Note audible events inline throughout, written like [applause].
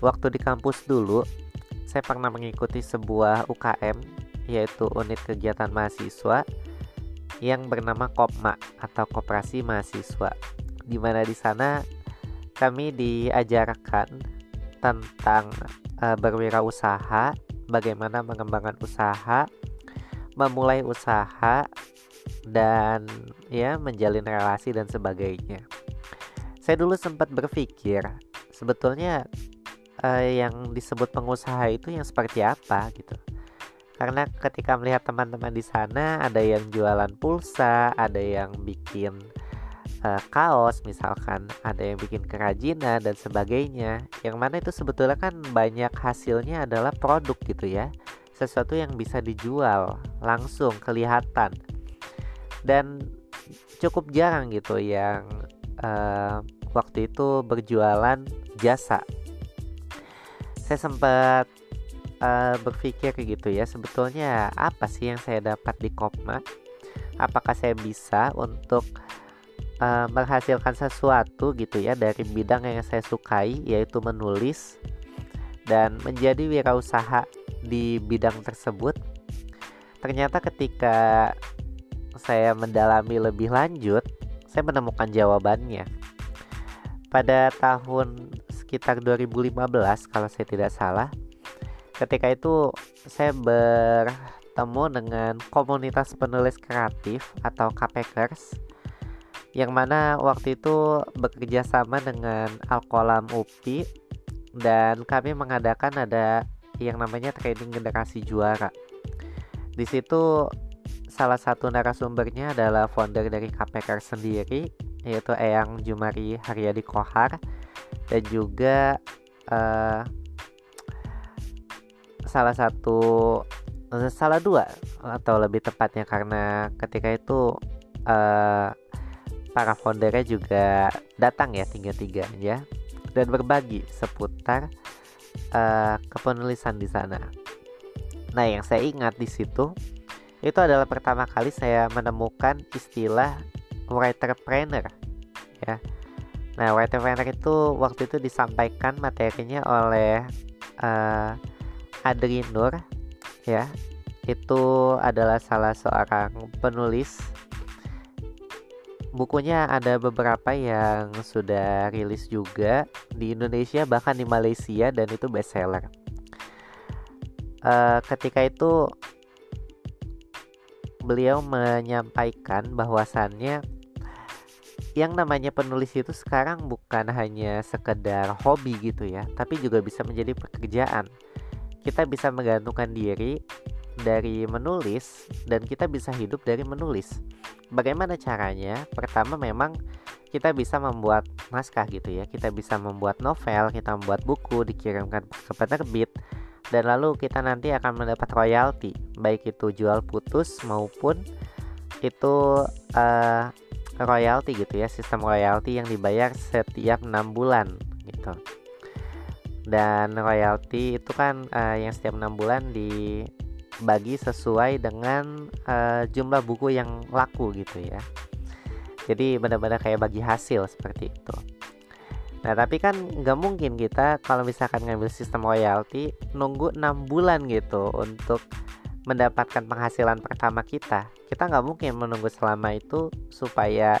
waktu di kampus dulu saya pernah mengikuti sebuah UKM yaitu unit kegiatan mahasiswa yang bernama Kopma atau Koperasi Mahasiswa di mana di sana kami diajarkan tentang uh, berwirausaha, bagaimana mengembangkan usaha, memulai usaha dan ya menjalin relasi dan sebagainya. Saya dulu sempat berpikir sebetulnya uh, yang disebut pengusaha itu yang seperti apa gitu. Karena ketika melihat teman-teman di sana ada yang jualan pulsa, ada yang bikin uh, kaos misalkan, ada yang bikin kerajinan dan sebagainya. Yang mana itu sebetulnya kan banyak hasilnya adalah produk gitu ya. Sesuatu yang bisa dijual langsung kelihatan. Dan cukup jarang gitu yang uh, waktu itu berjualan jasa saya sempat uh, berpikir gitu ya sebetulnya apa sih yang saya dapat di Kopma? Apakah saya bisa untuk uh, menghasilkan sesuatu gitu ya dari bidang yang saya sukai yaitu menulis dan menjadi wirausaha di bidang tersebut? Ternyata ketika saya mendalami lebih lanjut saya menemukan jawabannya. Pada tahun sekitar 2015 kalau saya tidak salah. Ketika itu saya bertemu dengan komunitas penulis kreatif atau KPKers yang mana waktu itu bekerja sama dengan Alkolam UPI dan kami mengadakan ada yang namanya training generasi juara. Di situ salah satu narasumbernya adalah founder dari KPK sendiri yaitu Eyang Jumari Haryadi Kohar dan juga uh, salah satu salah dua atau lebih tepatnya karena ketika itu uh, para foundernya juga datang ya tiga tiga ya dan berbagi seputar uh, kepenulisan di sana. Nah, yang saya ingat di situ itu adalah pertama kali saya menemukan istilah writerpreneur ya Nah, white planner itu waktu itu disampaikan materinya oleh uh, Adri Nur ya. Itu adalah salah seorang penulis bukunya ada beberapa yang sudah rilis juga di Indonesia bahkan di Malaysia dan itu bestseller. Uh, ketika itu beliau menyampaikan bahwasannya yang namanya penulis itu sekarang bukan hanya sekedar hobi gitu ya, tapi juga bisa menjadi pekerjaan. Kita bisa menggantungkan diri dari menulis dan kita bisa hidup dari menulis. Bagaimana caranya? Pertama memang kita bisa membuat naskah gitu ya. Kita bisa membuat novel, kita membuat buku dikirimkan ke penerbit dan lalu kita nanti akan mendapat royalti, baik itu jual putus maupun itu uh, royalti gitu ya sistem royalti yang dibayar setiap enam bulan gitu. Dan royalti itu kan uh, yang setiap enam bulan dibagi sesuai dengan uh, jumlah buku yang laku gitu ya. Jadi benar-benar kayak bagi hasil seperti itu. Nah tapi kan nggak mungkin kita kalau misalkan ngambil sistem royalti nunggu enam bulan gitu untuk mendapatkan penghasilan pertama kita kita nggak mungkin menunggu selama itu supaya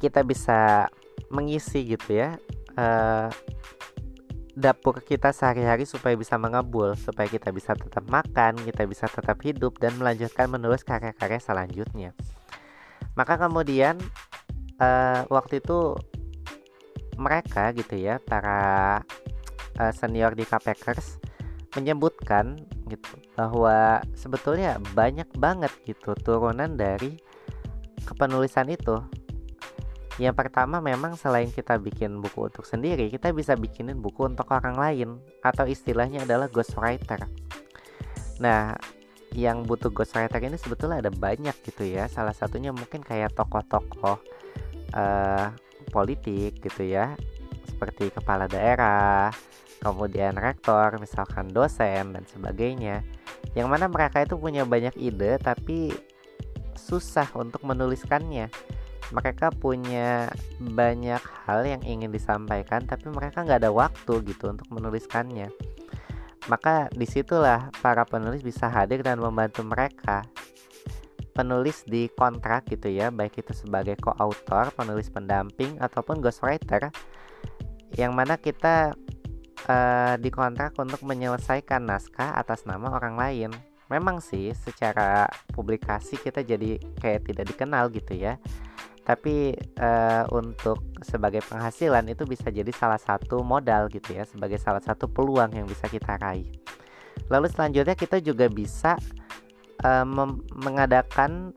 kita bisa mengisi gitu ya uh, dapur kita sehari-hari supaya bisa mengabul supaya kita bisa tetap makan kita bisa tetap hidup dan melanjutkan menulis karya-karya selanjutnya. Maka kemudian uh, waktu itu mereka gitu ya para uh, senior di KPKers menyebutkan gitu bahwa sebetulnya banyak banget gitu turunan dari kepenulisan itu. Yang pertama memang selain kita bikin buku untuk sendiri, kita bisa bikinin buku untuk orang lain atau istilahnya adalah ghostwriter. Nah, yang butuh ghostwriter ini sebetulnya ada banyak gitu ya. Salah satunya mungkin kayak tokoh-tokoh uh, politik gitu ya, seperti kepala daerah, kemudian rektor, misalkan dosen dan sebagainya. Yang mana mereka itu punya banyak ide tapi susah untuk menuliskannya. mereka punya banyak hal yang ingin disampaikan tapi mereka nggak ada waktu gitu untuk menuliskannya maka di situlah para penulis bisa hadir dan membantu mereka penulis di kontrak gitu ya baik itu sebagai co-author penulis pendamping ataupun ghostwriter yang mana kita uh, dikontrak untuk menyelesaikan naskah atas nama orang lain. Memang sih secara publikasi kita jadi kayak tidak dikenal gitu ya. Tapi uh, untuk sebagai penghasilan itu bisa jadi salah satu modal gitu ya sebagai salah satu peluang yang bisa kita raih. Lalu selanjutnya kita juga bisa uh, mengadakan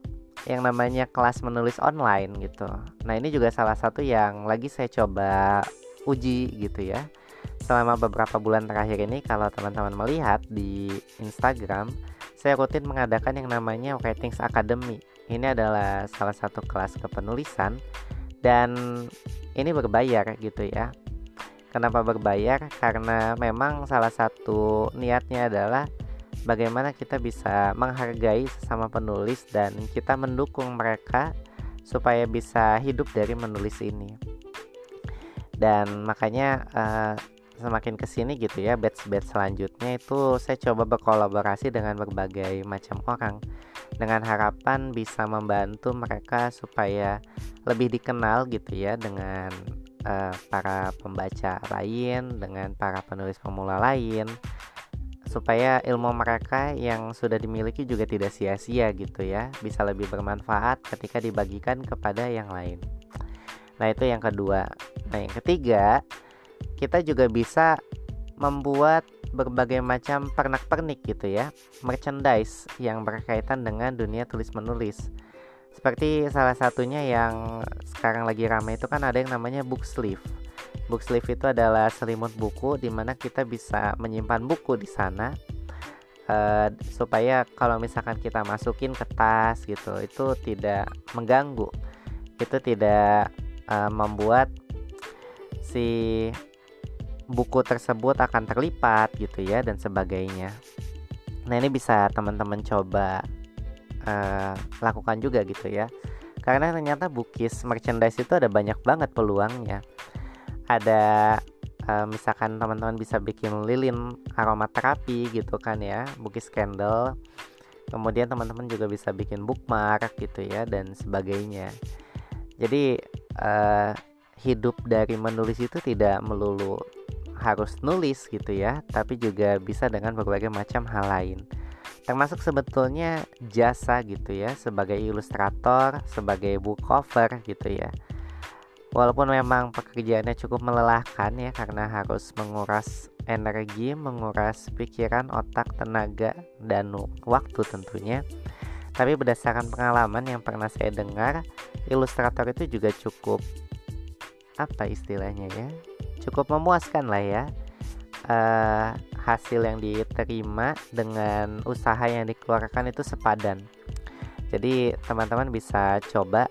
yang namanya kelas menulis online gitu. Nah ini juga salah satu yang lagi saya coba uji gitu ya selama beberapa bulan terakhir ini kalau teman-teman melihat di Instagram saya rutin mengadakan yang namanya Writings Academy. Ini adalah salah satu kelas kepenulisan dan ini berbayar gitu ya. Kenapa berbayar? Karena memang salah satu niatnya adalah bagaimana kita bisa menghargai sesama penulis dan kita mendukung mereka supaya bisa hidup dari menulis ini. Dan makanya uh, semakin ke sini gitu ya batch-batch selanjutnya itu saya coba berkolaborasi dengan berbagai macam orang dengan harapan bisa membantu mereka supaya lebih dikenal gitu ya dengan uh, para pembaca lain dengan para penulis pemula lain supaya ilmu mereka yang sudah dimiliki juga tidak sia-sia gitu ya bisa lebih bermanfaat ketika dibagikan kepada yang lain. Nah itu yang kedua. Nah yang ketiga kita juga bisa membuat berbagai macam pernak-pernik gitu ya, merchandise yang berkaitan dengan dunia tulis menulis. Seperti salah satunya yang sekarang lagi ramai itu kan ada yang namanya book sleeve. Book sleeve itu adalah selimut buku di mana kita bisa menyimpan buku di sana uh, supaya kalau misalkan kita masukin ke tas gitu itu tidak mengganggu, itu tidak uh, membuat si buku tersebut akan terlipat gitu ya dan sebagainya. Nah ini bisa teman-teman coba uh, lakukan juga gitu ya. Karena ternyata bukis merchandise itu ada banyak banget peluangnya. Ada uh, misalkan teman-teman bisa bikin lilin aromaterapi gitu kan ya, bukis candle. Kemudian teman-teman juga bisa bikin bookmark gitu ya dan sebagainya. Jadi uh, hidup dari menulis itu tidak melulu harus nulis gitu ya, tapi juga bisa dengan berbagai macam hal lain. Termasuk sebetulnya jasa gitu ya, sebagai ilustrator, sebagai book cover gitu ya. Walaupun memang pekerjaannya cukup melelahkan ya karena harus menguras energi, menguras pikiran, otak, tenaga, dan waktu tentunya. Tapi berdasarkan pengalaman yang pernah saya dengar, ilustrator itu juga cukup apa istilahnya ya cukup memuaskan lah ya uh, hasil yang diterima dengan usaha yang dikeluarkan itu sepadan jadi teman-teman bisa coba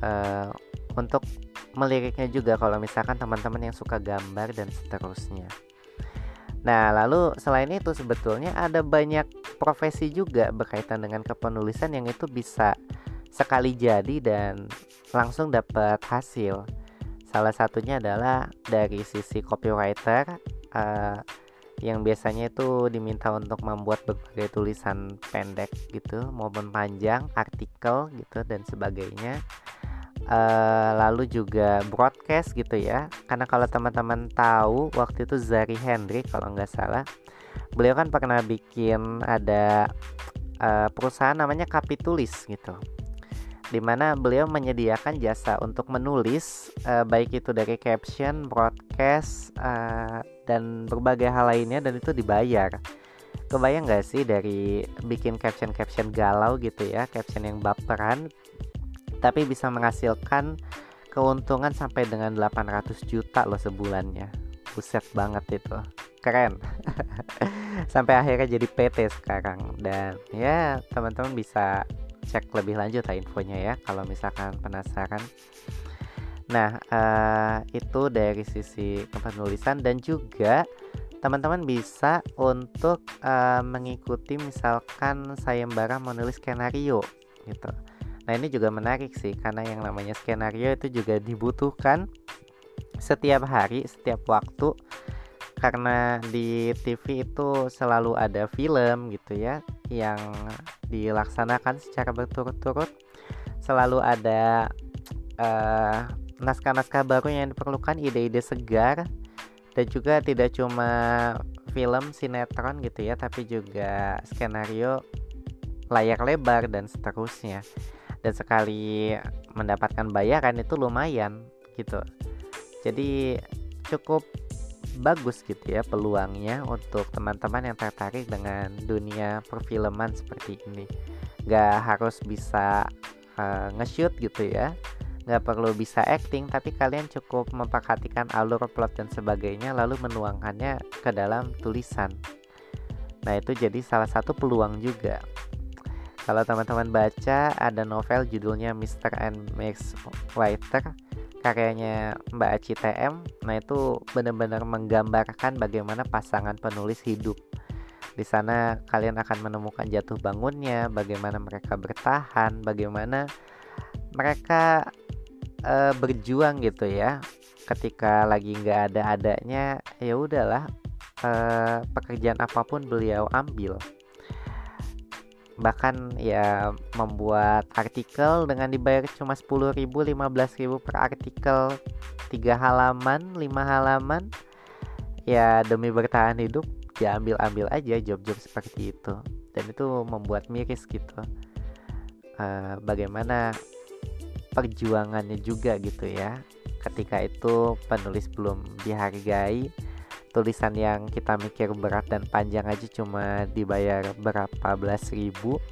uh, untuk meliriknya juga kalau misalkan teman-teman yang suka gambar dan seterusnya Nah, lalu selain itu sebetulnya ada banyak profesi juga berkaitan dengan kepenulisan yang itu bisa sekali jadi dan langsung dapat hasil. Salah satunya adalah dari sisi copywriter uh, yang biasanya itu diminta untuk membuat berbagai tulisan pendek gitu maupun panjang, artikel gitu dan sebagainya. Uh, lalu juga broadcast gitu ya karena kalau teman-teman tahu waktu itu Zari Henry kalau nggak salah beliau kan pernah bikin ada uh, perusahaan namanya Kapitulis gitu di mana beliau menyediakan jasa untuk menulis uh, baik itu dari caption, broadcast uh, dan berbagai hal lainnya dan itu dibayar. Kebayang gak sih dari bikin caption-caption galau gitu ya, caption yang baperan tapi bisa menghasilkan keuntungan sampai dengan 800 juta loh sebulannya. Buset banget itu. Keren. [laughs] sampai akhirnya jadi PT sekarang dan ya teman-teman bisa cek lebih lanjut lah infonya ya kalau misalkan penasaran. Nah, uh, itu dari sisi penulisan dan juga teman-teman bisa untuk uh, mengikuti misalkan sayembara menulis skenario gitu. Nah ini juga menarik sih karena yang namanya skenario itu juga dibutuhkan setiap hari, setiap waktu karena di TV itu selalu ada film gitu ya yang dilaksanakan secara berturut-turut. Selalu ada naskah naskah-naskah baru yang diperlukan ide-ide segar dan juga tidak cuma film sinetron gitu ya tapi juga skenario layar lebar dan seterusnya. Dan sekali mendapatkan bayaran itu lumayan gitu. Jadi cukup bagus gitu ya peluangnya untuk teman-teman yang tertarik dengan dunia perfilman seperti ini. Gak harus bisa uh, nge-shoot gitu ya. Nggak perlu bisa acting tapi kalian cukup memperhatikan alur plot dan sebagainya lalu menuangkannya ke dalam tulisan. Nah itu jadi salah satu peluang juga kalau teman-teman baca ada novel judulnya Mr. and Miss Writer karyanya Mbak Aci TM. Nah, itu benar-benar menggambarkan bagaimana pasangan penulis hidup. Di sana kalian akan menemukan jatuh bangunnya, bagaimana mereka bertahan, bagaimana mereka e, berjuang gitu ya. Ketika lagi nggak ada adanya, ya udahlah e, pekerjaan apa pun beliau ambil bahkan ya membuat artikel dengan dibayar cuma 10.000 15.000 per artikel. Tiga halaman lima halaman. Ya demi bertahan hidup ya ambil-ambil aja job-job seperti itu. Dan itu membuat miris gitu. Uh, bagaimana perjuangannya juga gitu ya. Ketika itu penulis belum dihargai tulisan yang kita mikir berat dan panjang aja cuma dibayar berapa belas ribu.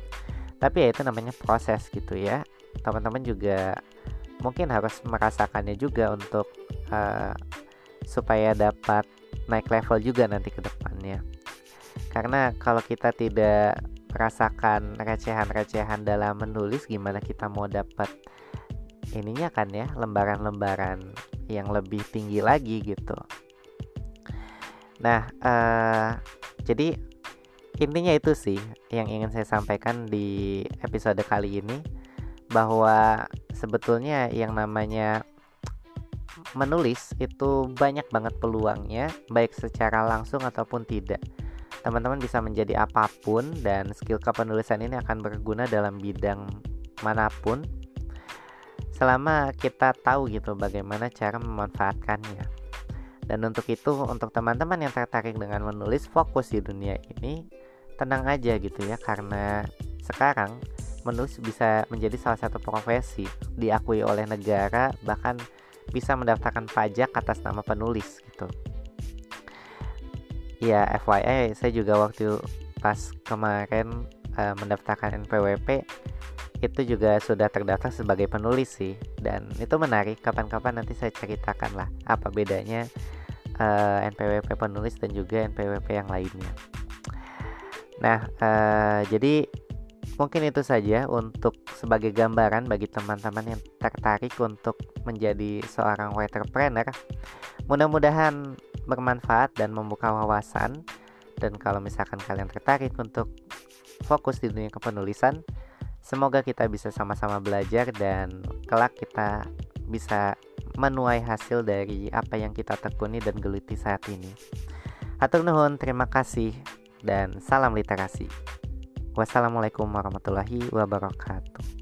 Tapi ya itu namanya proses gitu ya. Teman-teman juga mungkin harus merasakannya juga untuk uh, supaya dapat naik level juga nanti ke depannya. Karena kalau kita tidak merasakan recehan-recehan dalam menulis gimana kita mau dapat ininya kan ya lembaran-lembaran yang lebih tinggi lagi gitu Nah, uh, jadi intinya itu sih yang ingin saya sampaikan di episode kali ini bahwa sebetulnya yang namanya menulis itu banyak banget peluangnya baik secara langsung ataupun tidak. Teman-teman bisa menjadi apa pun dan skill kepenulisan ini akan berguna dalam bidang mana pun selama kita tahu gitu bagaimana cara memanfaatkannya. Dan untuk itu, untuk teman-teman yang tertarik dengan menulis fokus di dunia ini, tenang aja gitu ya, karena sekarang menulis bisa menjadi salah satu profesi diakui oleh negara, bahkan bisa mendaftarkan pajak atas nama penulis gitu. Ya, FYI, saya juga waktu pas kemarin uh, mendaftarkan NPWP itu juga sudah terdaftar sebagai penulis sih dan itu menarik kapan-kapan nanti saya ceritakan lah apa bedanya uh, eh, NPWP penulis dan juga NPWP yang lainnya. Nah uh, jadi mungkin itu saja untuk sebagai gambaran bagi teman-teman yang tertarik untuk menjadi seorang entrepreneur mudah-mudahan bermanfaat dan membuka wawasan. Dan kalau misalkan kalian tertarik untuk fokus di dunia kepenulisan Semoga kita bisa sama-sama belajar dan kelak kita bisa menuai hasil dari apa yang kita tekuni dan geluti saat ini. Hatur nuhun, terima kasih dan salam literasi. Wassalamualaikum warahmatullahi wabarakatuh.